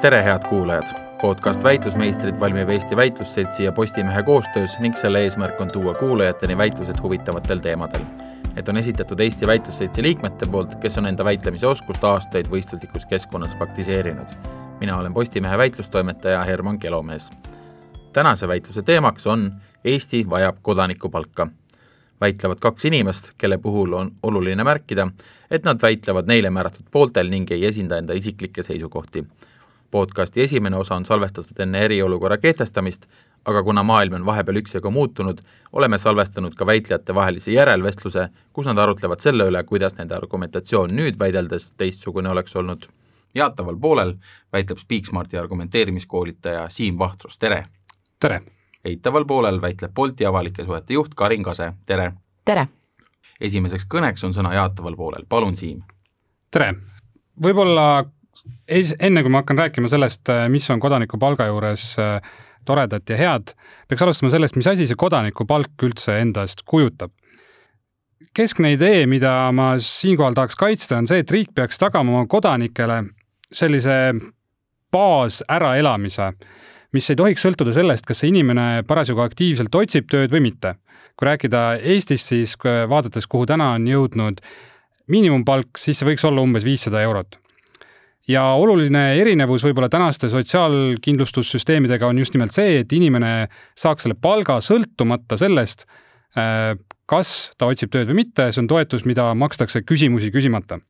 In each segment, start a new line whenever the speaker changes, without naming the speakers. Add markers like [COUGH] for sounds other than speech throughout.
tere, head kuulajad! podcast Väitlusmeistrid valmib Eesti Väitlusseltsi ja Postimehe koostöös ning selle eesmärk on tuua kuulajateni väitlused huvitavatel teemadel. Need on esitatud Eesti Väitlusseltsi liikmete poolt, kes on enda väitlemise oskust aastaid võistluslikus keskkonnas praktiseerinud. mina olen Postimehe väitlustoimetaja Herman Kelomees. tänase väitluse teemaks on Eesti vajab kodanikupalka väitlevad kaks inimest, kelle puhul on oluline märkida, et nad väitlevad neile määratud pooltel ning ei esinda enda isiklikke seisukohti podcasti esimene osa on salvestatud enne eriolukorra kehtestamist, aga kuna maailm on vahepeal üksjagu muutunud, oleme salvestanud ka väitlejate vahelise järelvestluse, kus nad arutlevad selle üle, kuidas nende argumentatsioon nüüd väideldes teistsugune oleks olnud. jaataval poolel väitleb Speaksmarti argumenteerimiskoolitaja Siim Vahtrus, tere!
tere!
eitaval poolel väitleb Bolti avalike suhete juht Karin Kase, tere!
tere!
esimeseks kõneks on sõna jaataval poolel, palun Siim!
tere! võib-olla enne kui ma hakkan rääkima sellest, äh, mis on kodanikupalga juures äh, toredat ja head, peaks alustama sellest, mis asi see kodanikupalk üldse endast kujutab. keskne idee, mida ma siinkohal tahaks kaitsta, on see, et riik peaks tagama oma kodanikele sellise baasäraelamise, mis ei tohiks sõltuda sellest, kas see inimene parasjagu aktiivselt otsib tööd või mitte. kui rääkida Eestist, siis vaadates, kuhu täna on jõudnud miinimumpalk, siis see võiks olla umbes viissada eurot ja oluline erinevus võib-olla tänaste sotsiaalkindlustussüsteemidega on just nimelt see, et inimene saaks selle palga sõltumata sellest, äh, kas ta otsib tööd või mitte, see on toetus, mida makstakse küsimusi küsimata.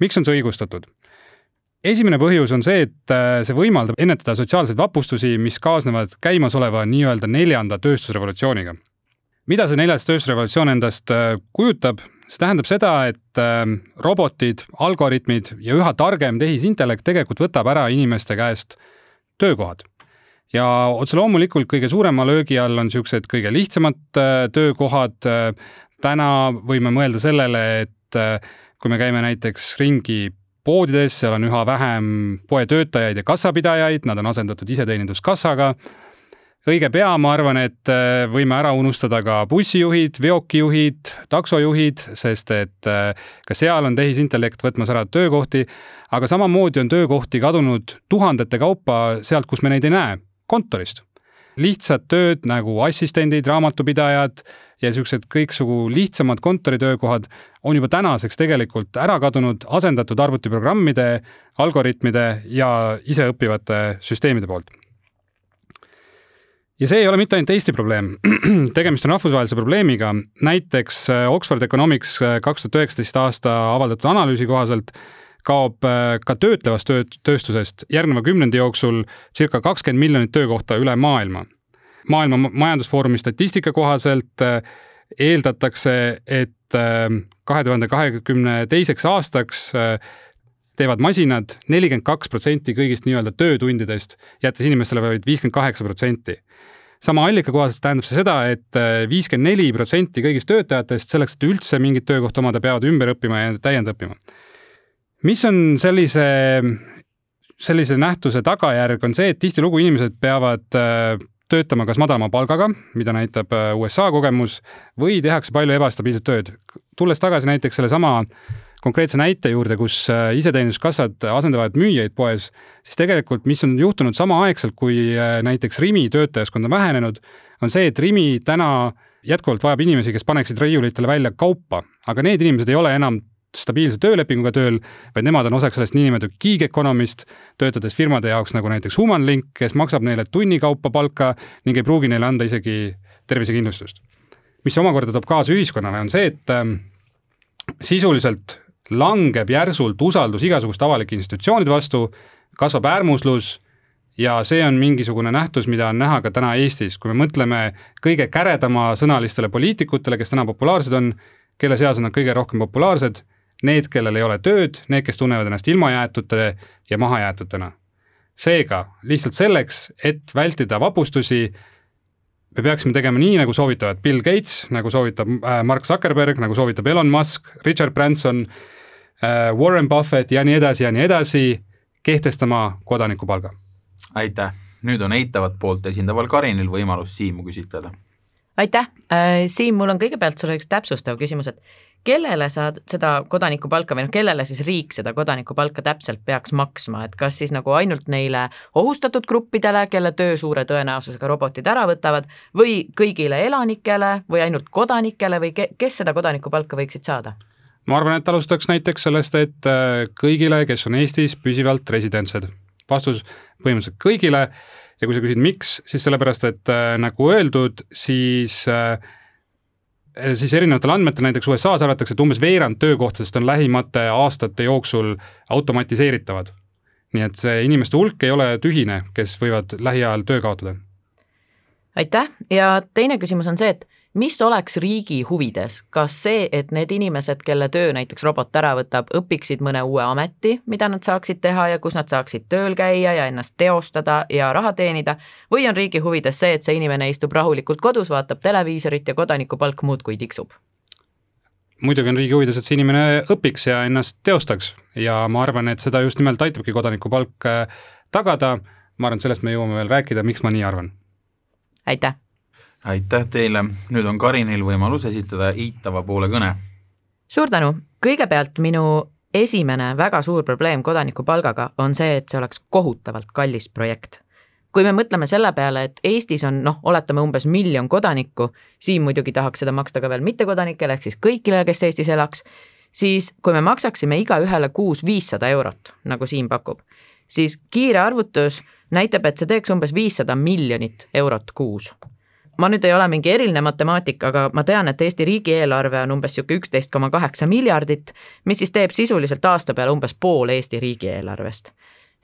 miks on see õigustatud? esimene põhjus on see, et äh, see võimaldab ennetada sotsiaalseid vapustusi, mis kaasnevad käimasoleva nii-öelda neljanda tööstusrevolutsiooniga. mida see neljas tööstusrevolutsioon endast äh, kujutab, see tähendab seda, et ähm, robotid, algoritmid ja üha targem tehisintellekt tegelikult võtab ära inimeste käest töökohad. ja otse loomulikult kõige suurema löögi all on niisugused kõige lihtsamad äh, töökohad. Äh, täna võime mõelda sellele, et äh, kui me käime näiteks ringi poodides, seal on üha vähem poetöötajaid ja kassapidajaid, nad on asendatud iseteeninduskassaga õige pea, ma arvan, et äh, võime ära unustada ka bussijuhid, veokijuhid, taksojuhid, sest et äh, ka seal on tehisintellekt võtmas ära töökohti, aga samamoodi on töökohti kadunud tuhandete kaupa sealt, kus me neid ei näe, kontorist. lihtsad tööd nagu assistendid, raamatupidajad ja niisugused kõiksugu lihtsamad kontoritöökohad on juba tänaseks tegelikult ära kadunud, asendatud arvutiprogrammide, algoritmide ja iseõppivate süsteemide poolt ja see ei ole mitte ainult Eesti probleem, [CLEARS THROAT] tegemist on rahvusvahelise probleemiga, näiteks äh, Oxford Economics äh, kaks tuhat üheksateist aasta avaldatud analüüsi kohaselt kaob äh, ka töötlevast tööt-, tööstusest järgneva kümnendi jooksul circa kakskümmend miljonit töökohta üle maailma. maailma Majandusfoorumi statistika kohaselt eeldatakse, et kahe tuhande kahekümne teiseks aastaks teevad masinad nelikümmend kaks protsenti kõigist nii-öelda töötundidest, jättes inimestele vaid viiskümmend kaheksa protsenti sama allika kohaselt tähendab see seda et, et äh, viiskümmend neli protsenti kõigist töötajatest selleks, et üldse mingit töökohta omada, peavad ümber õppima ja täiendõppima. mis on sellise, sellise nähtuse tagajärg, on see, et tihtilugu inimesed peavad äh, töötama kas madalama palgaga, mida näitab äh, USA kogemus, või tehakse palju ebastabiilset tööd. tulles tagasi näiteks sellesama konkreetse näite juurde, kus äh, iseteeninduskassad asendavad müüjaid poes, siis tegelikult, mis on juhtunud samaaegselt, kui äh, näiteks Rimi töötajaskond on vähenenud, on see, et Rimi täna jätkuvalt vajab inimesi, kes paneksid riiulitele välja kaupa, aga need inimesed ei ole enam stabiilse töölepinguga tööl, vaid nemad on osaks sellest niinimetatud gig economist, töötades firmade jaoks nagu näiteks Humanlink, kes maksab neile tunni kaupa palka ning ei pruugi neile anda isegi tervisekindlustust. mis omakorda toob kaasa ühiskonnale, on see, et ähm, sisuliselt langeb järsult usaldus igasuguste avalike institutsioonide vastu, kasvab äärmuslus ja see on mingisugune nähtus, mida on näha ka täna Eestis, kui me mõtleme kõige käredama sõnalistele poliitikutele, kes täna populaarsed on, kelle seas on nad kõige rohkem populaarsed, need, kellel ei ole tööd, need, kes tunnevad ennast ilmajäetute ja mahajäetutena. seega lihtsalt selleks, et vältida vapustusi, me peaksime tegema nii, nagu soovitavad Bill Gates, nagu soovitab äh, Mark Zuckerberg, nagu soovitab Elon Musk, Richard Branson, äh, Warren Buffett ja nii edasi ja nii edasi, kehtestama kodanikupalga.
aitäh, nüüd on eitavat poolt esindaval Karinil võimalus Siimu küsitleda.
aitäh, äh, Siim, mul on kõigepealt sulle üks täpsustav küsimus, et kellele sa seda kodanikupalka või noh, kellele siis riik seda kodanikupalka täpselt peaks maksma, et kas siis nagu ainult neile ohustatud gruppidele, kelle töö suure tõenäosusega robotid ära võtavad või kõigile elanikele või ainult kodanikele või ke, kes seda kodanikupalka võiksid saada?
Ma arvan, et alustaks näiteks sellest, et äh, kõigile, kes on Eestis püsivalt residentsed. vastus põhimõtteliselt kõigile ja kui sa küsid, miks, siis sellepärast, et äh, nagu öeldud, siis äh, siis erinevatel andmetel, näiteks USA-s arvatakse, et umbes veerand töökohtadest on lähimate aastate jooksul automatiseeritavad. nii et see inimeste hulk ei ole tühine, kes võivad lähiajal töö kaotada.
aitäh ja teine küsimus on see, et mis oleks riigi huvides, kas see, et need inimesed, kelle töö näiteks robot ära võtab, õpiksid mõne uue ameti, mida nad saaksid teha ja kus nad saaksid tööl käia ja ennast teostada ja raha teenida, või on riigi huvides see, et see inimene istub rahulikult kodus, vaatab televiisorit ja kodanikupalk muudkui tiksub?
muidugi on riigi huvides, et see inimene õpiks ja ennast teostaks ja ma arvan, et seda just nimelt aitabki kodanikupalk äh, tagada, ma arvan, et sellest me jõuame veel rääkida, miks ma nii arvan.
aitäh!
Aitäh teile, nüüd on Karinil võimalus esitada eitava poole kõne.
suur tänu, kõigepealt minu esimene väga suur probleem kodanikupalgaga on see, et see oleks kohutavalt kallis projekt. kui me mõtleme selle peale, et Eestis on noh, oletame umbes miljon kodanikku, siin muidugi tahaks seda maksta ka veel mittekodanikele ehk siis kõigile, kes Eestis elaks, siis kui me maksaksime igaühele kuus viissada eurot, nagu Siim pakub, siis kiire arvutus näitab, et see teeks umbes viissada miljonit eurot kuus ma nüüd ei ole mingi eriline matemaatik, aga ma tean, et Eesti riigieelarve on umbes niisugune üksteist koma kaheksa miljardit, mis siis teeb sisuliselt aasta peale umbes pool Eesti riigieelarvest.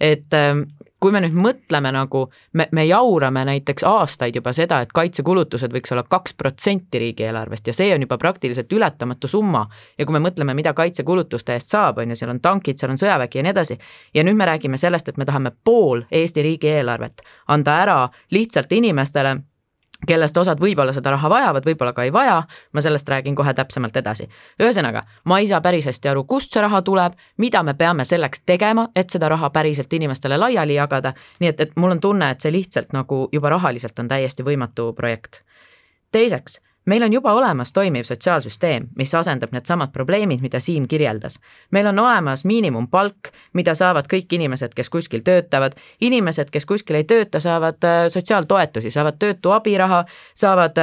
et ähm, kui me nüüd mõtleme nagu, me, me jaurame näiteks aastaid juba seda, et kaitsekulutused võiks olla kaks protsenti riigieelarvest ja see on juba praktiliselt ületamatu summa. ja kui me mõtleme, mida kaitsekulutuste eest saab, on ju, seal on tankid, seal on sõjavägi ja nii edasi, ja nüüd me räägime sellest, et me tahame pool Eesti riigieelarvet anda ära lihtsalt inimestele kellest osad võib-olla seda raha vajavad, võib-olla ka ei vaja, ma sellest räägin kohe täpsemalt edasi. ühesõnaga, ma ei saa päris hästi aru, kust see raha tuleb, mida me peame selleks tegema, et seda raha päriselt inimestele laiali jagada, nii et, et mul on tunne, et see lihtsalt nagu juba rahaliselt on täiesti võimatu projekt. teiseks meil on juba olemas toimiv sotsiaalsüsteem, mis asendab needsamad probleemid, mida Siim kirjeldas. meil on olemas miinimumpalk, mida saavad kõik inimesed, kes kuskil töötavad, inimesed, kes kuskil ei tööta, saavad äh, sotsiaaltoetusi, saavad töötu abiraha, saavad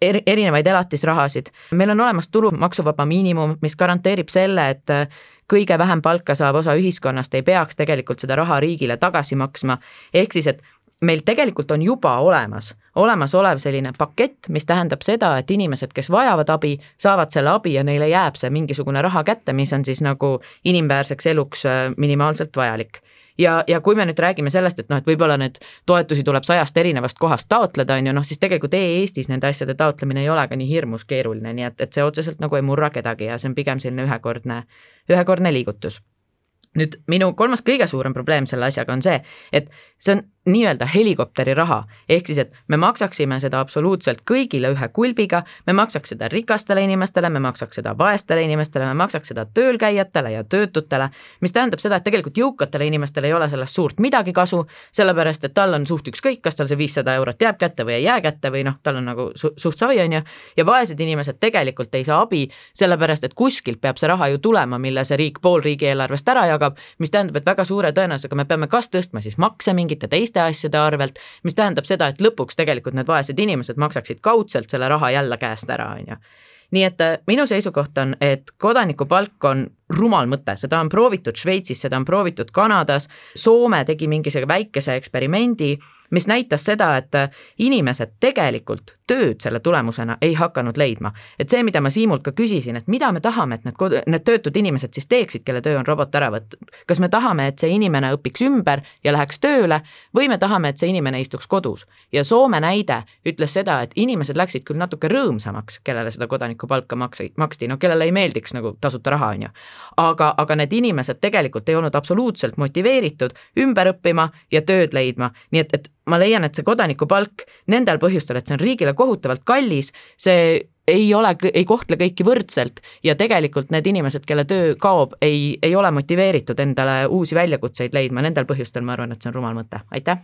eri, erinevaid elatisrahasid. meil on olemas tulumaksuvaba miinimum, mis garanteerib selle, et äh, kõige vähem palka saav osa ühiskonnast ei peaks tegelikult seda raha riigile tagasi maksma, ehk siis, et meil tegelikult on juba olemas olemasolev selline pakett, mis tähendab seda, et inimesed, kes vajavad abi, saavad selle abi ja neile jääb see mingisugune raha kätte, mis on siis nagu inimväärseks eluks äh, minimaalselt vajalik. Ja, ja kui me nüüd räägime sellest, et noh, et võib-olla need toetusi tuleb sajast erinevast kohast taotleda, on ju, noh siis tegelikult e-Eestis nende asjade taotlemine ei ole ka nii hirmus keeruline, nii et, et see otseselt nagu ei murra kedagi ja see on pigem selline ühekordne, ühekordne liigutus. Nüüd minu kolmas kõige suurem probleem selle asjaga on see, et see on nii-öelda helikopteri raha, ehk siis, et me maksaksime seda absoluutselt kõigile ühe kulbiga, me maksaks seda rikastele inimestele, me maksaks seda vaestele inimestele, me maksaks seda töölkäijatele ja töötutele, mis tähendab seda, et tegelikult jõukatele inimestele ei ole sellest suurt midagi kasu, sellepärast et tal on suht ükskõik, kas tal see viissada eurot jääb kätte või ei jää kätte või noh, tal on nagu su suht savi, on ju, ja vaesed inimesed tegelikult ei saa abi, sellepärast et kuskilt peab see raha ju tulema, mille see riik pool riigieelarvest ära jagab, mis tähendab, et väga suure tõenäosusega me peame kas tõstma siis makse mingite teiste teiste asjade arvelt, mis tähendab seda, et lõpuks tegelikult need vaesed inimesed maksaksid kaudselt selle raha jälle käest ära, on ju. Nii et äh, minu seisukoht on, et kodanikupalk on rumal mõte, seda on proovitud Šveitsis, seda on proovitud Kanadas, Soome tegi mingisuguse väikese eksperimendi mis näitas seda, et äh, inimesed tegelikult tööd selle tulemusena ei hakanud leidma. et see, mida ma Siimult ka küsisin, et mida me tahame, et need kod-, need töötud inimesed siis teeksid, kelle töö on robot ära võtnud. kas me tahame, et see inimene õpiks ümber ja läheks tööle või me tahame, et see inimene istuks kodus. ja Soome näide ütles seda, et inimesed läksid küll natuke rõõmsamaks, kellele seda kodanikupalka maksi, maksti, no kellele ei meeldiks nagu tasuta raha, on ju. aga, aga need inimesed tegelikult ei olnud absoluutselt motiveeritud ümber õppima ja tööd leidma, nii et, et ma leian, et see kodanikupalk nendel põhjustel, et see on riigile kohutavalt kallis, see ei ole, ei kohtle kõiki võrdselt ja tegelikult need inimesed, kelle töö kaob, ei, ei ole motiveeritud endale uusi väljakutseid leidma, nendel põhjustel ma arvan, et see on rumal mõte, aitäh.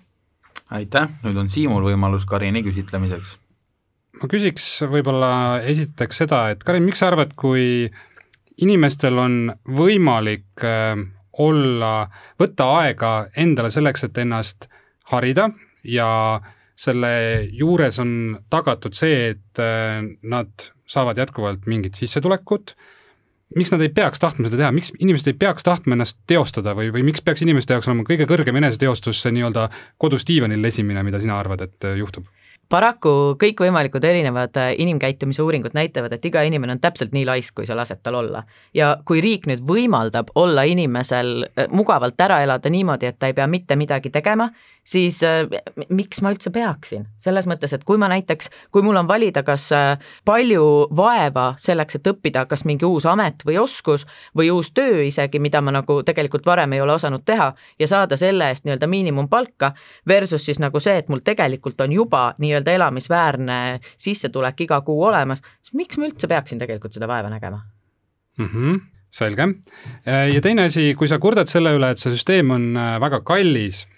aitäh, nüüd on Siimul võimalus Karini küsitlemiseks.
ma küsiks võib-olla esiteks seda, et Karin, miks sa arvad, kui inimestel on võimalik äh, olla, võtta aega endale selleks, et ennast harida ja selle juures on tagatud see, et äh, nad saavad jätkuvalt mingit sissetulekut, miks nad ei peaks tahtma seda teha, miks inimesed ei peaks tahtma ennast teostada või, või miks peaks inimeste jaoks olema kõige kõrgem eneseteostus see nii-öelda kodus diivanil lesimine, mida sina arvad, et äh, juhtub?
paraku kõikvõimalikud erinevad äh, inimkäitumise uuringud näitavad, et iga inimene on täpselt nii laisk, kui sa lased tal olla. ja kui riik nüüd võimaldab olla inimesel mugavalt ära elada niimoodi, et ta ei pea mitte midagi tegema, siis äh, miks ma üldse peaksin, selles mõttes, et kui ma näiteks, kui mul on valida, kas palju vaeva selleks, et õppida kas mingi uus amet või oskus või uus töö isegi, mida ma nagu tegelikult varem ei ole osanud teha ja saada selle eest nii-öelda miinimumpalka versus siis nagu see, et mul tegelikult on juba nii-öelda nii-öelda elamisväärne sissetulek iga kuu olemas, siis miks ma üldse peaksin tegelikult seda vaeva nägema
mm? -hmm selge. ja teine asi, kui sa kurdad selle üle, et see süsteem on äh, väga kallis,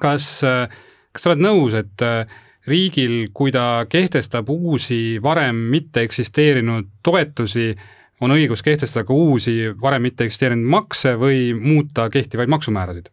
kas, äh, kas sa oled nõus, et äh, riigil, kui ta kehtestab uusi varem mitte eksisteerinud toetusi, on õigus kehtestada ka uusi varem mitte eksisteerinud makse või muuta kehtivaid maksumäärasid?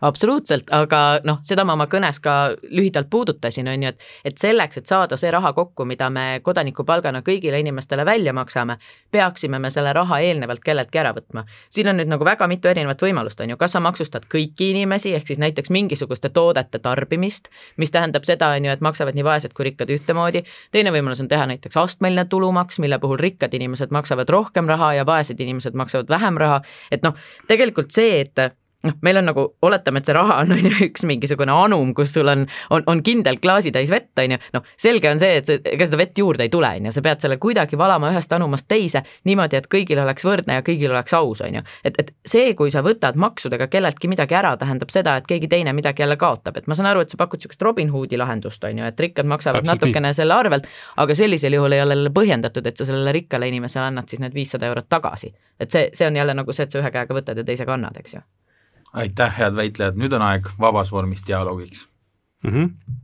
Absoluutselt, aga noh, seda ma oma kõnes ka lühidalt puudutasin, on ju, et, et selleks, et saada see raha kokku, mida me kodanikupalgana kõigile inimestele välja maksame, peaksime me selle raha eelnevalt kelleltki ära võtma. siin on nüüd nagu väga mitu erinevat võimalust, on ju, kas sa maksustad kõiki inimesi, ehk siis näiteks mingisuguste toodete tarbimist, mis tähendab seda, on ju, et maksavad nii vaesed kui rikkad ühtemoodi, teine võimalus on teha näiteks astmeline tulumaks, mille puhul rikkad inimesed maksavad rohkem raha ja vaesed inimesed maksavad vähem raha, et noh, tegelikult see, et noh, meil on nagu, oletame, et see raha on, on ju üks mingisugune anum, kus sul on, on, on kindel klaasitäis vett, on ju, noh, selge on see, et see, ega seda vett juurde ei tule, on ju, sa pead selle kuidagi valama ühest anumast teise niimoodi, et kõigil oleks võrdne ja kõigil oleks aus, on ju. et, et see, kui sa võtad maksudega kelleltki midagi ära, tähendab seda, et keegi teine midagi jälle kaotab, et ma saan aru, et sa pakud niisugust Robin Hoodi lahendust, on ju, et rikkad maksavad Täpselt natukene nii. selle arvelt, aga sellisel juhul ei ole jälle põhjendatud, et sa sellele rikkale inimesele annad siis need viissada eurot tagasi. et see, see on jälle nagu see, et sa ühe käega võtad ja teisega annad, eks ju
aitäh, head väitlejad, nüüd on aeg vabas vormis dialoogiks
mm. -hmm.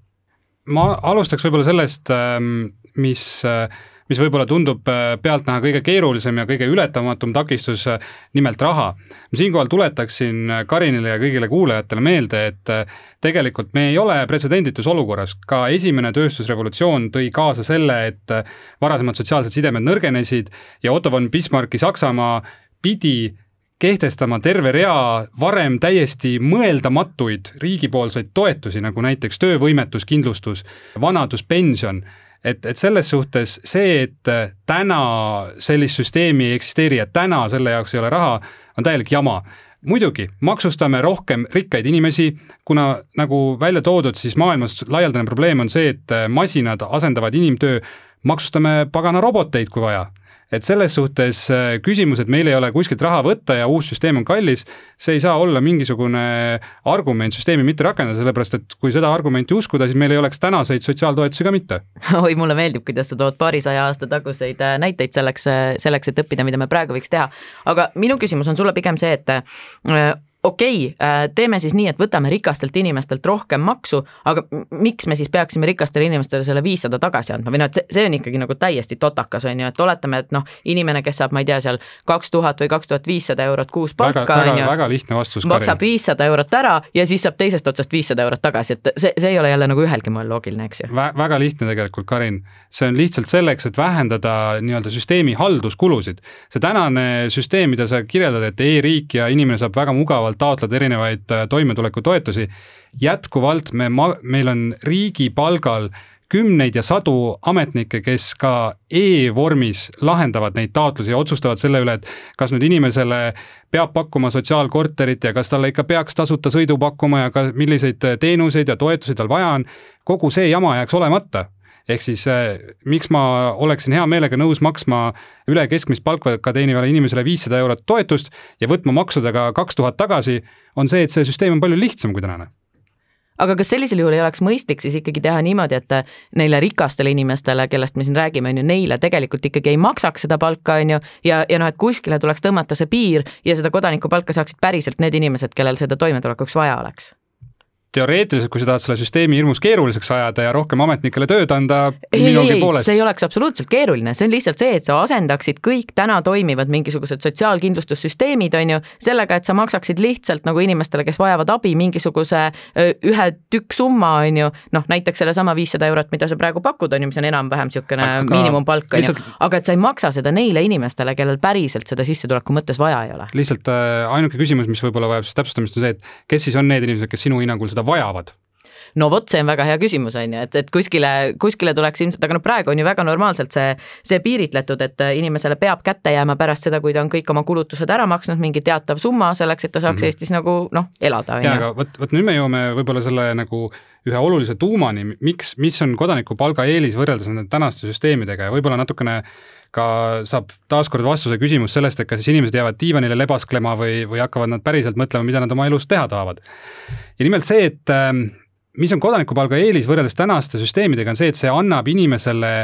ma alustaks võib-olla sellest, ähm, mis, äh, mis võib-olla tundub äh, pealtnäha kõige keerulisem ja kõige ületamatum takistus, äh, nimelt raha. siinkohal tuletaksin Karinile ja kõigile kuulajatele meelde, et tegelikult me ei ole pretsedenditus olukorras, ka esimene tööstusrevolutsioon tõi kaasa selle, et varasemad sotsiaalsed sidemed nõrgenesid ja Otto von Bismarcki Saksamaa pidi kehtestama terve rea varem täiesti mõeldamatuid riigipoolseid toetusi, nagu näiteks töövõimetuskindlustus, vanaduspension, et, et selles suhtes see, et täna sellist süsteemi ei eksisteeri ja täna selle jaoks ei ole raha, on täielik jama. Muidugi, maksustame rohkem rikkaid inimesi, kuna nagu välja toodud, siis maailmas laialdane probleem on see, et masinad asendavad inimtöö, maksustame pagana roboteid, kui vaja et selles suhtes äh, küsimus, et meil ei ole kuskilt raha võtta ja uus süsteem on kallis, see ei saa olla mingisugune argument süsteemi mitte rakendada, sellepärast et kui seda argumenti uskuda, siis meil ei oleks tänaseid sotsiaaltoetusi ka mitte. [LAUGHS]
oi, mulle meeldib, kuidas sa tood paarisaja aasta taguseid äh, näiteid selleks, äh, selleks, et õppida, mida me praegu võiks teha. aga minu küsimus on sulle pigem see, et okei okay,, äh, teeme siis nii, et võtame rikastelt inimestelt rohkem maksu, aga miks me siis peaksime rikastele inimestele selle viissada tagasi andma või noh, et see, see on ikkagi nagu täiesti totakas, on ju, et oletame, et noh, inimene, kes saab, ma ei tea, seal kaks tuhat või kaks tuhat viissada eurot kuus palka,
on ju. väga lihtne vastus.
maksab viissada eurot ära ja siis saab teisest otsast viissada eurot tagasi, et see, see ei ole jälle nagu ühelgi moel loogiline, eks ju
Vä. väga lihtne tegelikult, Karin. see on lihtsalt selleks, et vähendada nii-öelda süsteemi halduskulusid. see tänane süsteem, mida sa kirjeldad, et e-riik ja inimene saab väga mugavalt jätkuvalt taotled erinevaid äh, toimetulekutoetusi, jätkuvalt me, meil on riigi palgal kümneid ja sadu ametnikke, kes ka e-vormis lahendavad neid taotlusi ja otsustavad selle üle, et kas nüüd inimesele peab pakkuma sotsiaalkorterit ja kas talle ikka peaks tasuta sõidu pakkuma ja ka milliseid teenuseid ja toetusi tal vaja on. kogu see jama jääks olemata ehk siis äh, miks ma oleksin hea meelega nõus maksma üle keskmist palka ka teenivale inimesele viissada eurot toetust ja võtma maksudega kaks tuhat tagasi, on see, et see süsteem on palju lihtsam kui tänane.
Aga kas sellisel juhul ei oleks mõistlik siis ikkagi teha niimoodi, et neile rikastele inimestele, kellest me siin räägime, on ju, neile tegelikult ikkagi ei maksaks seda palka, on ju, ja, ja noh, et kuskile tuleks tõmmata see piir ja seda kodanikupalka saaksid päriselt need inimesed, kellel seda toimetulekuks vaja oleks
teoreetiliselt, kui sa tahad selle süsteemi hirmus keeruliseks ajada ja rohkem ametnikele tööd anda,
ei, ei, see ei oleks absoluutselt keeruline, see on lihtsalt see, et sa asendaksid kõik täna toimivad mingisugused sotsiaalkindlustussüsteemid, on ju, sellega, et sa maksaksid lihtsalt nagu inimestele, kes vajavad abi, mingisuguse ühe tükk summa, on ju, noh, näiteks sellesama viissada eurot, mida sa praegu pakud, on ju, mis on enam-vähem niisugune miinimumpalk, on ju, aga et sa ei maksa seda neile inimestele, kellel päriselt seda sissetuleku mõttes vaja ei ole.
lihtsalt äh, ainuke küsimus, mis võib-olla vajab siis täpsustamist, on see, et kes siis on need inimesed, kes sinu hinnangul seda seda vajavad?
no vot, see on väga hea küsimus, on ju, et, et kuskile, kuskile tuleks ilmselt, aga noh, praegu on ju väga normaalselt see, see piiritletud, et inimesele peab kätte jääma pärast seda, kui ta on kõik oma kulutused ära maksnud, mingi teatav summa selleks, et ta saaks mm -hmm. Eestis nagu noh, elada.
jaa, aga vot, vot nüüd me jõuame võib-olla selle nagu ühe olulise tuumani, miks, mis on kodanikupalga eelis võrreldes nende tänaste süsteemidega ja võib-olla natukene ka saab taaskord vastuse küsimus sellest, et kas siis inimesed jäävad diivanile lebasklema või, või hakkavad nad päriselt mõtlema, mida nad oma elus teha tahavad. ja nimelt see, et ähm, mis on kodanikupalga eelis võrreldes tänaste süsteemidega, on see, et see annab inimesele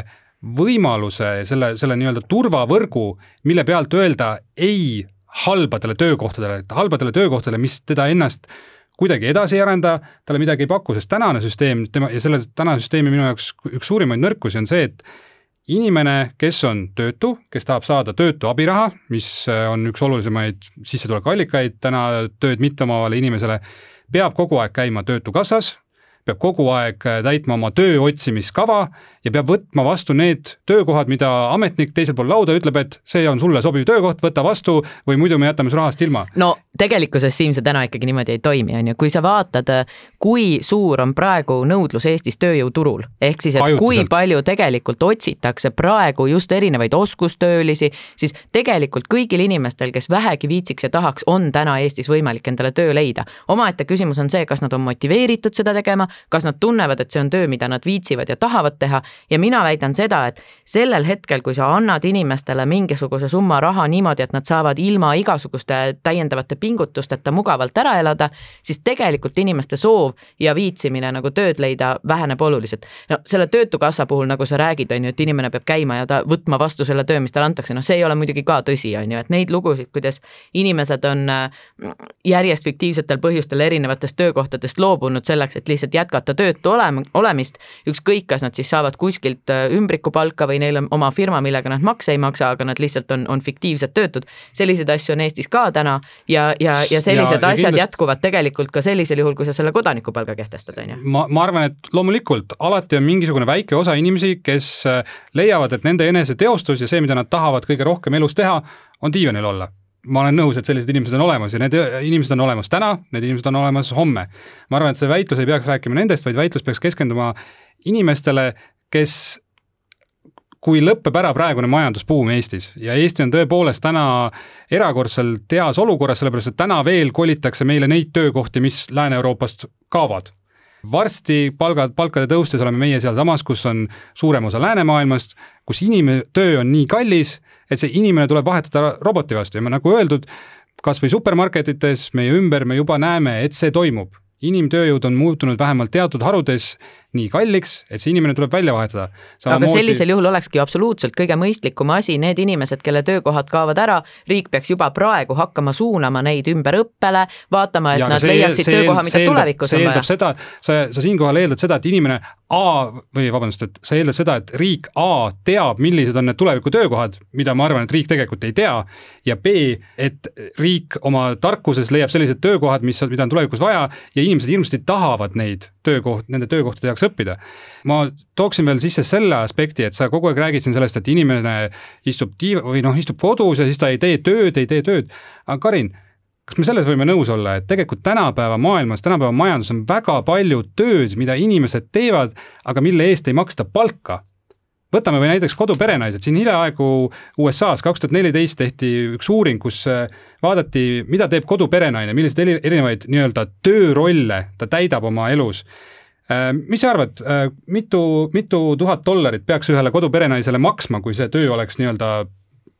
võimaluse, selle, selle nii-öelda turvavõrgu, mille pealt öelda ei halbadele töökohtadele, halbadele töökohtadele, mis teda ennast kuidagi edasi ei arenda, talle midagi ei paku, sest tänane süsteem, tema ja selle tänase süsteemi minu jaoks üks suurimaid nõrkusi on see, et inimene, kes on töötu, kes tahab saada töötu abiraha, mis on üks olulisemaid sissetulekuallikaid täna tööd mitteomavale inimesele, peab kogu aeg käima Töötukassas, peab kogu aeg äh, täitma oma töö otsimiskava ja peab võtma vastu need töökohad, mida ametnik teisel pool lauda ütleb, et see on sulle sobiv töökoht, võta vastu või muidu me jätame su rahast ilma.
no tegelikkuses, Siim, see täna ikkagi niimoodi ei toimi, on ju, kui sa vaatad, kui suur on praegu nõudlus Eestis tööjõuturul, ehk siis, et Ajutiselt. kui palju tegelikult otsitakse praegu just erinevaid oskustöölisi, siis tegelikult kõigil inimestel, kes vähegi viitsiks ja tahaks, on täna Eestis võimalik endale töö leida. omaette küsimus on see, kas nad on motiveeritud seda tegema, kas nad tunnevad, et see on töö, mida nad viitsivad ja tahavad teha ja mina väidan seda, et sellel hetkel, kui sa annad inimestele mingisuguse summa raha niimoodi, et nad saavad ilma igasuguste täiendavate pingutusteta mugavalt ära elada, siis tegelikult inimeste soov ja viitsimine nagu tööd leida väheneb oluliselt. no selle Töötukassa puhul, nagu sa räägid, on ju, et inimene peab käima ja ta võtma vastu selle töö, mis talle antakse, noh, see ei ole muidugi ka tõsi, on ju, et neid lugusid, kuidas inimesed on mm, järjest fiktiivsetel põhjustel erinevatest töökohtadest loobunud selleks, et lihtsalt jätkata jätkata töötu olema, olemist, ükskõik, kas nad siis saavad kuskilt äh, ümbrikupalka või neil on oma firma, millega nad makse ei maksa, aga nad lihtsalt on, on fiktiivsed töötud. selliseid asju on Eestis ka täna ja, ja, ja sellised ja, asjad kindlasti... jätkuvad tegelikult ka sellisel juhul, kui sa selle kodanikupalga kehtestad, on ju.
ma, ma arvan, et loomulikult alati on mingisugune väike osa inimesi, kes äh, leiavad, et nende eneseteostus ja see, mida nad tahavad kõige rohkem elus teha, on diivanil olla ma olen nõus, et sellised inimesed on olemas ja need inimesed on olemas täna, need inimesed on olemas homme. ma arvan, et see väitlus ei peaks rääkima nendest, vaid väitlus peaks keskenduma inimestele, kes kui lõpeb ära praegune majandusbuum Eestis ja Eesti on tõepoolest täna erakordselt heas olukorras, sellepärast et täna veel kolitakse meile neid töökohti, mis Lääne-Euroopast kaovad varsti palgad, palkade tõustes oleme meie sealsamas, kus on suurem osa läänemaailmast, kus inimtöö on nii kallis, et see inimene tuleb vahetada roboti vastu ja nagu öeldud, kas või supermarketites meie ümber me juba näeme, et see toimub. inimtööjõud on muutunud vähemalt teatud harudes nii kalliks, et see inimene tuleb välja vahetada.
aga sellisel juhul olekski ju absoluutselt kõige mõistlikum asi, need inimesed, kelle töökohad kaovad ära, riik peaks juba praegu hakkama suunama neid ümber õppele, vaatama, et ja, nad see, leiaksid see, töökoha, mida tulevikus
on vaja. seda, sa, sa siinkohal eeldad seda, et inimene A või vabandust, et sa eeldad seda, et riik A teab, millised on need tuleviku töökohad, mida ma arvan, et riik tegelikult ei tea, ja B, et riik oma tarkuses leiab sellised töökohad, mis, mida on tulevikus vaja ja inimesed hirmsasti tahavad neid töökoht, nende töökohtade jaoks õppida. ma tooksin veel sisse selle aspekti, et sa kogu aeg räägid siin sellest, et inimene istub tiiva või noh, istub kodus ja siis ta ei tee tööd, ei tee tööd, aga Karin, kas me selles võime nõus olla, et tegelikult tänapäeva maailmas, tänapäeva majanduses on väga palju tööd, mida inimesed teevad, aga mille eest ei maksta palka võtame või näiteks koduperenaised, siin hiljaaegu USA-s kaks tuhat neliteist tehti üks uuring, kus äh, vaadati, mida teeb koduperenaine, milliseid erinevaid nii-öelda töörolle ta täidab oma elus. Äh, mis sa arvad, äh, mitu, mitu tuhat dollarit peaks ühele koduperenaisele maksma, kui see töö oleks nii-öelda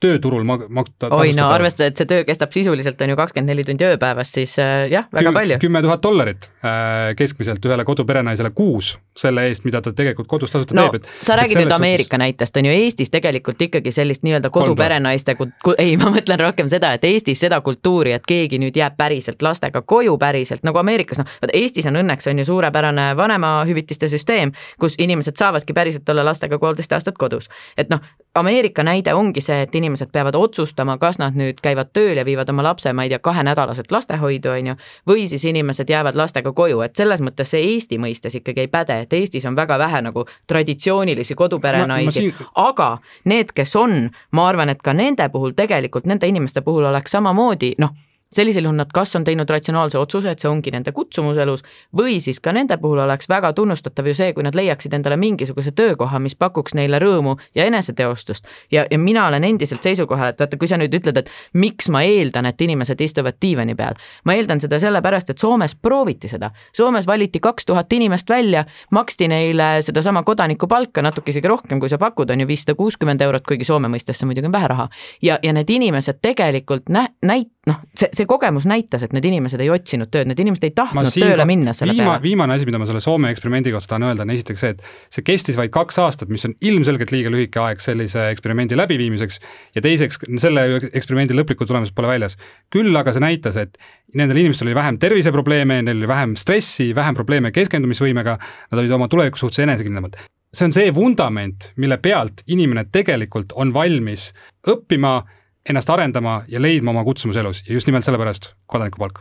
tööturul maksta.
oi no arvestades, et see töö kestab sisuliselt on ju kakskümmend neli tundi ööpäevas, siis äh, jah, väga Küm, palju.
kümme tuhat dollarit äh, keskmiselt ühele koduperenaisele kuus selle eest, mida ta tegelikult kodus tasuta
no,
teeb, et.
sa räägid nüüd Ameerika suhtes... näitest, on ju, Eestis tegelikult ikkagi sellist nii-öelda koduperenaiste, ei, [LAUGHS] ma mõtlen rohkem seda, et Eestis seda kultuuri, et keegi nüüd jääb päriselt lastega koju päriselt nagu Ameerikas, noh, vot Eestis on õnneks on ju suurepärane vanemahüvitiste süsteem, kus inimesed saavadki päriselt olla lastega poolteist aastat kodus. et noh, Ameerika näide ongi see, et inimesed peavad otsustama, kas nad nüüd käivad tööl ja viivad oma lapse, ma ei tea, kahenädalaselt lastehoidu, on ju, või siis inimesed jäävad lastega koju, et selles mõttes see Eesti mõistes ikkagi ei päde, et Eestis on väga vähe nagu traditsioonilisi koduperenaisi, siin... aga need, kes on, ma arvan, et ka nende puhul tegelikult, nende inimeste puhul oleks samamoodi noh sellisel juhul nad kas on teinud ratsionaalse otsuse, et see ongi nende kutsumus elus, või siis ka nende puhul oleks väga tunnustatav ju see, kui nad leiaksid endale mingisuguse töökoha, mis pakuks neile rõõmu ja eneseteostust. ja, ja mina olen endiselt seisukohal, et vaata, kui sa nüüd ütled, et miks ma eeldan, et inimesed istuvad diivani peal, ma eeldan seda sellepärast, et Soomes prooviti seda. Soomes valiti kaks tuhat inimest välja, maksti neile sedasama kodanikupalka natuke isegi rohkem, kui sa pakud, on ju viissada kuuskümmend eurot, kuigi Soome mõistes see muidugi on vähe raha. ja, ja need inimesed tegelikult nä-, näit-, noh, see, see kogemus näitas, et need inimesed ei otsinud tööd, need inimesed ei tahtnud tööle minna selle
viima, peale. viimane asi, mida ma selle Soome eksperimendi kohta tahan öelda, on esiteks see, et see kestis vaid kaks aastat, mis on ilmselgelt liiga lühike aeg sellise eksperimendi läbiviimiseks. ja teiseks, selle eksperimendi lõplikku tulemust pole väljas. küll aga see näitas, et nendel inimestel oli vähem terviseprobleeme, neil oli vähem stressi, vähem probleeme keskendumisvõimega, nad olid oma tuleviku suhtes enesekindlamad see on see vundament, mille pealt inimene tegelikult on valmis õppima ennast arendama ja leidma oma kutsumuse elus ja just nimelt sellepärast kodanikupalk.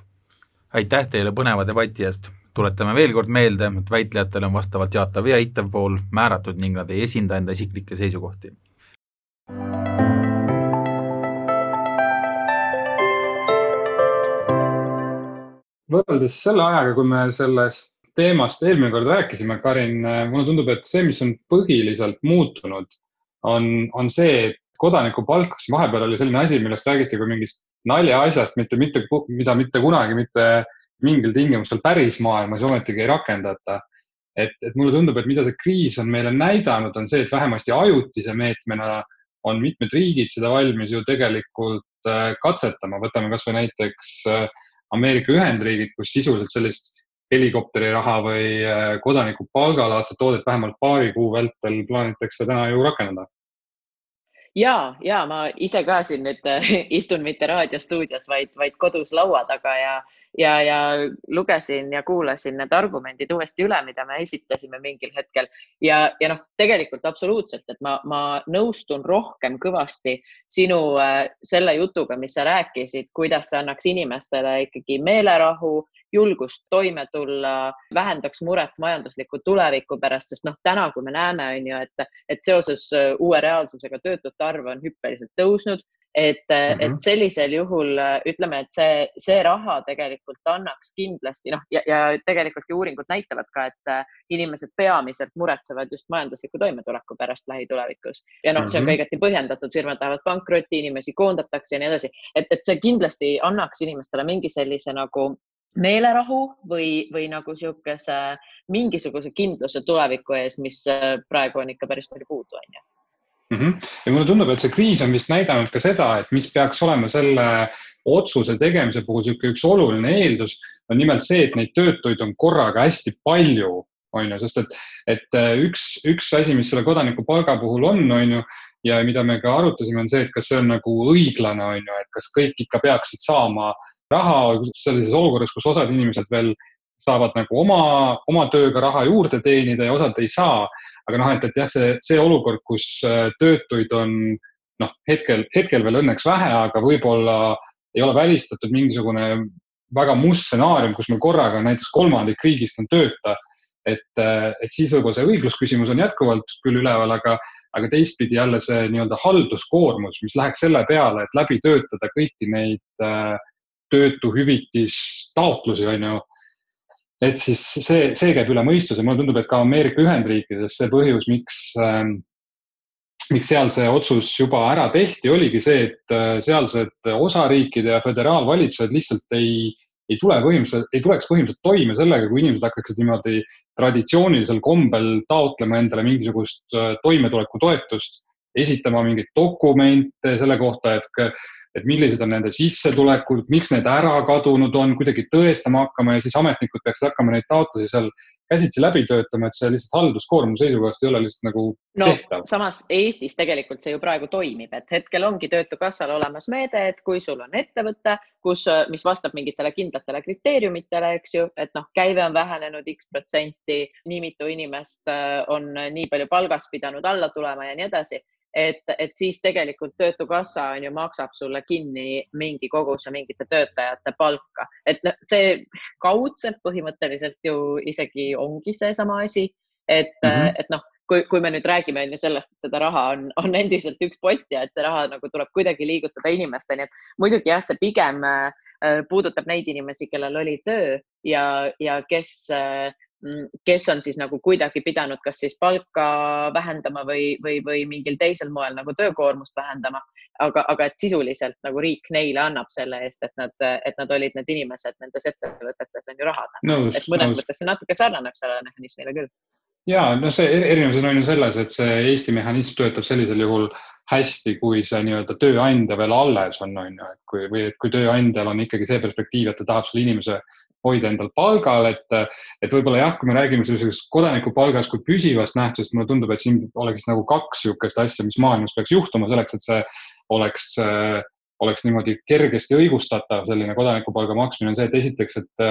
aitäh teile põneva debati eest, tuletame veel kord meelde, et väitlejatele on vastavalt jaatav ja eitav pool määratud ning nad ei esinda enda isiklikke seisukohti.
võrreldes selle ajaga, kui me sellest teemast eelmine kord rääkisime, Karin, mulle tundub, et see, mis on põhiliselt muutunud, on, on see, et kodanikupalk, siis vahepeal oli selline asi, millest räägiti kui mingist naljaasjast, mitte, mitte, mida mitte kunagi mitte mingil tingimustel päris maailmas ometigi ei rakendata. et, et mulle tundub, et mida see kriis on meile näidanud, on see, et vähemasti ajutise meetmena on mitmed riigid seda valmis ju tegelikult äh, katsetama, võtame kasvõi näiteks äh, Ameerika Ühendriigid, kus sisuliselt sellist helikopteriraha või äh, kodanikupalgalaadset toodet vähemalt paari kuu vältel plaanitakse täna ju rakendada
ja, ja ma ise ka siin nüüd äh, [LAUGHS] istun mitte raadiostuudios, vaid, vaid kodus laua taga ja, ja, ja lugesin ja kuulasin need argumendid uuesti üle, mida me esitasime mingil hetkel. Ja, ja noh, tegelikult absoluutselt, et ma, ma nõustun rohkem kõvasti sinu äh, selle jutuga, mis sa rääkisid, kuidas see annaks inimestele ikkagi meelerahu julgust toime tulla, vähendaks muret majandusliku tuleviku pärast, sest noh, täna, kui me näeme, on ju, et, et seoses äh, uue reaalsusega töötute arv on hüppeliselt tõusnud, et mm, -hmm. et sellisel juhul äh, ütleme, et see, see raha tegelikult annaks kindlasti noh, ja, ja tegelikult ju uuringud näitavad ka, et äh, inimesed peamiselt muretsevad just majandusliku toimetuleku pärast lähitulevikus ja noh mm -hmm., see on ka mhm. igati põhjendatud, firmad lähevad pankrotti, inimesi koondatakse ja nii edasi, et, et see kindlasti annaks inimestele mingi sellise nagu meelerahu või, või nagu niisuguse mingisuguse kindluse tuleviku ees, mis äh, praegu on ikka päris palju puudu, on ju
mm. -hmm. ja mulle tundub, et see kriis on vist näidanud ka seda, et mis peaks olema selle otsuse tegemise puhul niisugune üks oluline eeldus, on nimelt see, et neid töötuid on korraga hästi palju, on ju, sest et, et äh, üks, üks asi, mis selle kodanikupalga puhul on, on ju, ja mida me ka arutasime, on see, et kas see on nagu õiglane, on ju, et kas kõik ikka peaksid saama raha sellises olukorras, kus osad inimesed veel saavad nagu oma, oma tööga raha juurde teenida ja osad ei saa. aga noh, et, et jah, see, see olukord, kus äh, töötuid on noh, hetkel, hetkel veel õnneks vähe, aga võib-olla ei ole välistatud mingisugune väga must stsenaarium, kus meil korraga näiteks kolmandik riigist on tööta. et, äh, et siis võib-olla see õiglusküsimus on jätkuvalt küll üleval, aga, aga teistpidi jälle see nii-öelda halduskoormus, mis läheks selle peale, et läbi töötada kõiki neid äh, töötuhüvitistaotlusi, on ju. Et siis see, see käib üle mõistuse, mulle tundub, et ka Ameerika Ühendriikides see põhjus, miks ähm, miks seal see otsus juba ära tehti, oligi see, et äh, sealsed osariikide ja föderaalvalitsused lihtsalt ei, ei tule põhimõtteliselt, ei tuleks põhimõtteliselt toime sellega, kui inimesed hakkaksid niimoodi traditsioonilisel kombel taotlema endale mingisugust äh, toimetulekutoetust esitama mingeid dokumente selle kohta, et et millised on nende sissetulekud, miks need ära kadunud on, kuidagi tõestama hakkama ja siis ametnikud peaksid hakkama neid taotlusi seal käsitsi läbi töötama, et see lihtsalt halduskoormuse seisukohast ei ole lihtsalt nagu
no,
tehtav.
samas Eestis tegelikult see ju praegu toimib, et hetkel ongi Töötukassal olemas meede, et kui sul on ettevõte, kus, mis vastab mingitele kindlatele kriteeriumitele, eks ju, et noh, käive on vähenenud X protsenti, nii mitu inimest äh, on nii palju palgast pidanud alla tulema ja nii edasi et, et siis tegelikult Töötukassa on ju, maksab sulle kinni mingi koguse mingite töötajate palka, et noh, see kaudselt põhimõtteliselt ju isegi ongi seesama asi, et mm, -hmm. et noh, kui, kui me nüüd räägime on ju sellest, et seda raha on, on endiselt üks pott ja et see raha nagu tuleb kuidagi liigutada inimesteni, et muidugi jah, see pigem äh, puudutab neid inimesi, kellel oli töö ja, ja kes äh, kes on siis nagu kuidagi pidanud kas siis palka vähendama või, või, või mingil teisel moel nagu töökoormust vähendama. aga, aga et sisuliselt nagu riik neile annab selle eest, et nad, et nad olid need inimesed nendes ettevõtetes on ju rahad. et mõnes nõus. mõttes see natuke sarnaneb sellele mehhanismile küll.
ja no see erinevus on ju selles, et see Eesti mehhanism töötab sellisel juhul hästi, kui see nii-öelda tööandja veel alles on, on ju, et kui, või et kui tööandjal on ikkagi see perspektiiv, et ta tahab selle inimese hoida endal palgal, et, et võib-olla jah, kui me räägime sellisest kodanikupalgast kui püsivast nähtusest, mulle tundub, et siin oleks nagu kaks niisugust asja, mis maailmas peaks juhtuma selleks, et see oleks, oleks niimoodi kergesti õigustatav, selline kodanikupalga maksmine on see, et esiteks, et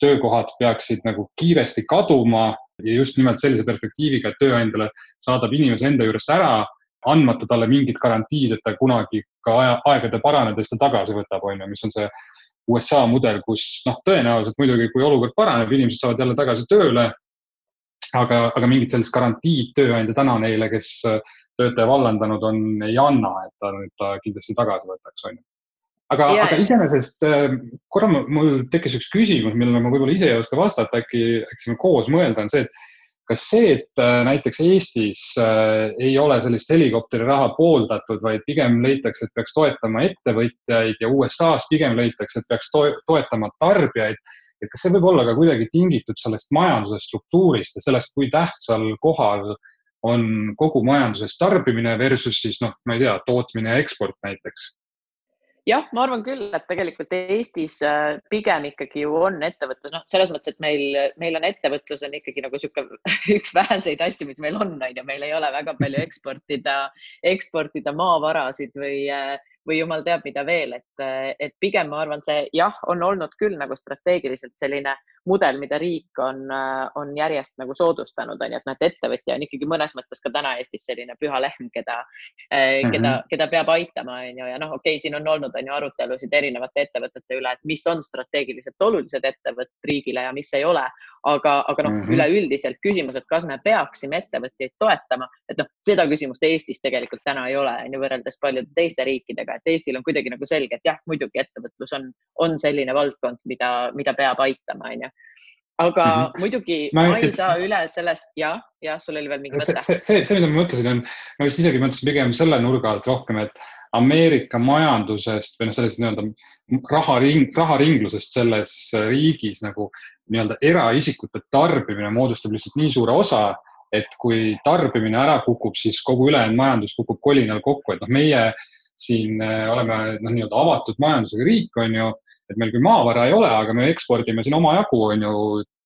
töökohad peaksid nagu kiiresti kaduma ja just nimelt sellise perspektiiviga, et tööandjale saadab inimese enda juurest ära, andmata talle mingit garantiid, et ta kunagi ka aja, aegade paranedes ta tagasi võtab, on ju, mis on see USA mudel, kus noh, tõenäoliselt muidugi, kui olukord paraneb, inimesed saavad jälle tagasi tööle. aga, aga mingit sellist garantiid tööandja täna neile, kes töötaja vallandanud on, ei anna, et ta nüüd ta kindlasti tagasi võtaks, on ju. aga, aga iseenesest äh, korra mul tekkis üks küsimus, millele ma võib-olla ise ei oska vastata, äkki, äkki saame koos mõelda, on see, et kas see, et äh, näiteks Eestis äh, ei ole sellist helikopteriraha pooldatud, vaid pigem leitakse, et peaks toetama ettevõtjaid ja USA-s pigem leitakse, et peaks to toetama tarbijaid, et kas see võib olla ka kuidagi tingitud sellest majanduse struktuurist ja sellest, kui tähtsal kohal on kogu majanduses tarbimine versus siis noh, ma ei tea, tootmine ja eksport näiteks
jah, ma arvan küll, et tegelikult Eestis äh, pigem ikkagi ju on ettevõtlus, noh, selles mõttes, et meil, meil on ettevõtlus on ikkagi nagu niisugune [LAUGHS] üks väheseid asju, mis meil on, on ju, meil ei ole väga palju eksportida, eksportida maavarasid või, äh, või jumal teab, mida veel, et, et pigem ma arvan, see jah, on olnud küll nagu strateegiliselt selline mudel, mida riik on, on järjest nagu soodustanud, on ju, et noh, et ettevõtja on ikkagi mõnes mõttes ka täna Eestis selline püha lehm, keda mm, -hmm. keda, keda peab aitama, on ju, ja noh, okei okay,, siin on olnud, on ju, arutelusid erinevate ettevõtete üle, et mis on strateegiliselt olulised ettevõtted riigile ja mis ei ole. aga, aga noh mm -hmm., üleüldiselt küsimus, et kas me peaksime ettevõtjaid toetama, et noh, seda küsimust Eestis tegelikult täna ei ole, on ju, võrreldes paljude teiste riikidega, et Eestil on kuidagi nagu selge, et jah, muidugi ettevõtlus on, on selline valdkond, mida, mida peab aitama, on ju aga mm -hmm. muidugi ma, ma ei et... saa üle sellest ja, ja sul oli veel mingi mõte?
see, see, see, mida ma mõtlesin, on, ma vist isegi mõtlesin pigem selle nurga alt rohkem, et Ameerika majandusest või noh, sellest nii-öelda raharing, raharinglusest selles riigis nagu nii-öelda eraisikute tarbimine moodustab lihtsalt nii suure osa, et kui tarbimine ära kukub, siis kogu ülejäänud majandus kukub kolinal kokku, et noh, meie siin äh, oleme noh, nii-öelda avatud majandusega riik, on ju et meil küll maavara ei ole, aga me ekspordime siin omajagu, on ju,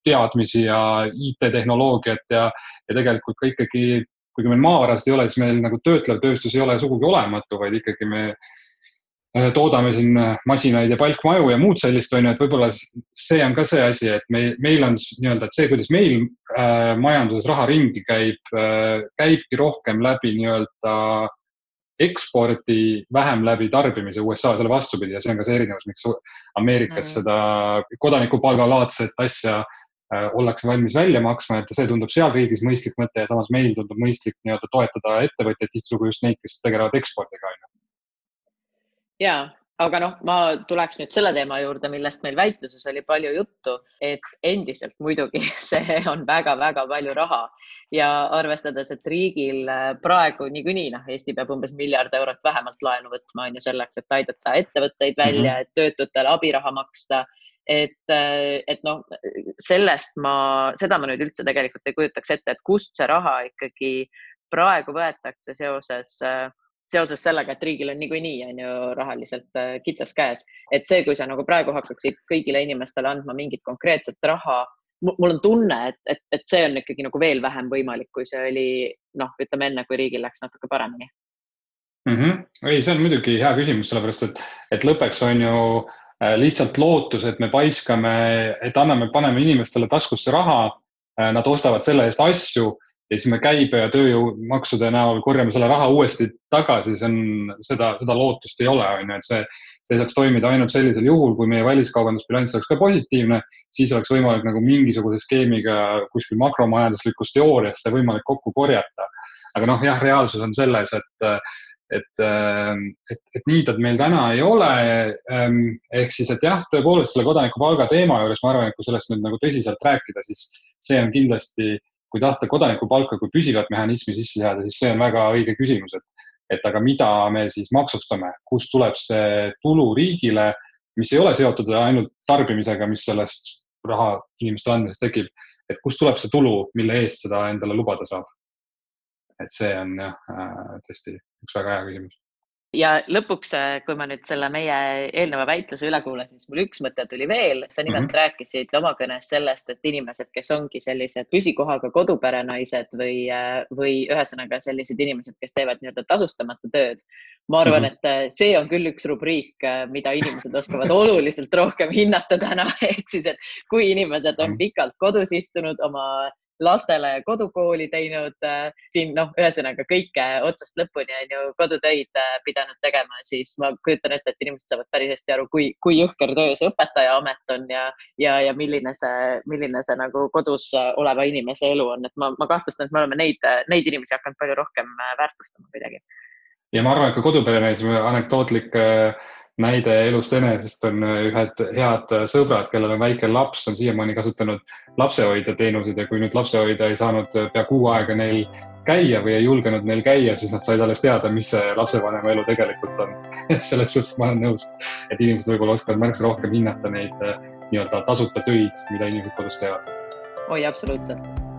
teadmisi ja IT-tehnoloogiat ja, ja tegelikult ka ikkagi, kuigi meil maavarasid ei ole, siis meil nagu töötlev tööstus ei ole sugugi olematu, vaid ikkagi me äh, toodame siin masinaid ja palkmaju ja muud sellist, on ju, et võib-olla see on ka see asi, et meil, meil on nii-öelda, et see, kuidas meil äh, majanduses raha ringi käib äh,, käibki rohkem läbi nii-öelda eksporti vähem läbi tarbimise USA selle vastupidi ja see on ka see erinevus, miks Ameerikas mm. seda kodanikupalgalaadset asja äh, ollakse valmis välja maksma, et see tundub seal riigis mõistlik mõte ja samas meil tundub mõistlik nii-öelda toetada ettevõtjaid, tihtilugu just neid, kes tegelevad ekspordiga, on ju.
ja, aga noh, ma tuleks nüüd selle teema juurde, millest meil väitluses oli palju juttu, et endiselt muidugi [LAUGHS] see on väga-väga palju raha ja arvestades, et riigil äh, praegu niikuinii noh, Eesti peab umbes miljard eurot vähemalt laenu võtma, on ju selleks, et aidata ettevõtteid välja -hmm. et töötutele abiraha maksta et, äh, et noh, sellest ma, seda ma nüüd üldse tegelikult ei kujutaks ette, et kust see raha ikkagi praegu võetakse seoses seoses sellega, et riigil on niikuinii on ju rahaliselt kitsas käes, et see, kui sa nagu praegu hakkaksid kõigile inimestele andma mingit konkreetset raha mul on tunne, et, et, et see on ikkagi nagu veel vähem võimalik, kui see oli noh, ütleme enne, kui riigil läks natuke paremini
mm. -hmm. ei, see on muidugi hea küsimus, sellepärast et, et lõppeks on ju äh, lihtsalt lootus, et me paiskame, et anname, paneme inimestele taskusse raha. Äh, nad ostavad selle eest asju ja siis me käibe ja tööjõumaksude näol korjame selle raha uuesti tagasi, see on, seda, seda lootust ei ole, on ju, et see, see saaks toimida ainult sellisel juhul, kui meie väliskaubandusbilanss oleks ka positiivne, siis oleks võimalik nagu mingisuguse skeemiga kuskil makromajanduslikus teoorias see võimalik kokku korjata. aga noh, jah, reaalsus on selles, et et, et, et nii ta meil täna ei ole. ehk siis, et jah, tõepoolest selle kodanikupalga teema juures ma arvan, et kui sellest nüüd nagu tõsiselt rääkida, siis see on kindlasti kui tahta kodanikupalka kui püsivat mehhanismi sisse seada, siis see on väga õige küsimus, et, et aga mida me siis maksustame, kust tuleb see tulu riigile, mis ei ole seotud ainult tarbimisega, mis sellest raha inimestele andmisest tekib, et kust tuleb see tulu, mille eest seda endale lubada saab? et see on jah, äh, tõesti üks väga hea küsimus
ja lõpuks, äh, kui ma nüüd selle meie eelneva väitluse üle kuulasin, siis mul üks mõte tuli veel, sa nimelt mm -hmm. rääkisid oma kõnes sellest, et inimesed, kes ongi sellised püsikohaga koduperenaised või, äh, või ühesõnaga sellised inimesed, kes teevad nii-öelda tasustamata tööd. ma arvan mm, -hmm. et äh, see on küll üks rubriik, mida inimesed oskavad [LAUGHS] oluliselt rohkem hinnata täna, [LAUGHS] ehk siis, et kui inimesed on mhm. pikalt kodus istunud oma lastele kodukooli teinud, äh, siin noh, ühesõnaga kõike otsast lõpuni on ju kodutöid äh, pidanud tegema, siis ma kujutan ette, et inimesed saavad päris hästi aru, kui, kui jõhker töö see õpetaja amet on ja, ja, ja milline see, milline see nagu kodus oleva inimese elu on, et ma, ma kahtlustan, et me oleme neid, neid inimesi hakanud palju rohkem äh, väärtustama kuidagi.
ja ma arvan, et ka koduperemees, anekdootlik näide elust enesest on äh, ühed head äh, sõbrad, kellel on väike laps, on siiamaani kasutanud lapsehoidja teenuseid ja kui nüüd lapsehoidja ei saanud äh, pea kuu aega neil käia või ei julgenud neil käia, siis nad said alles teada, mis see lapsevanema elu tegelikult on [LAUGHS] selles suhtes ma olen nõus, et inimesed võib-olla oskavad märksa rohkem hinnata neid nii-öelda tasuta töid, mida inimesed kodus teevad.
oi, absoluutselt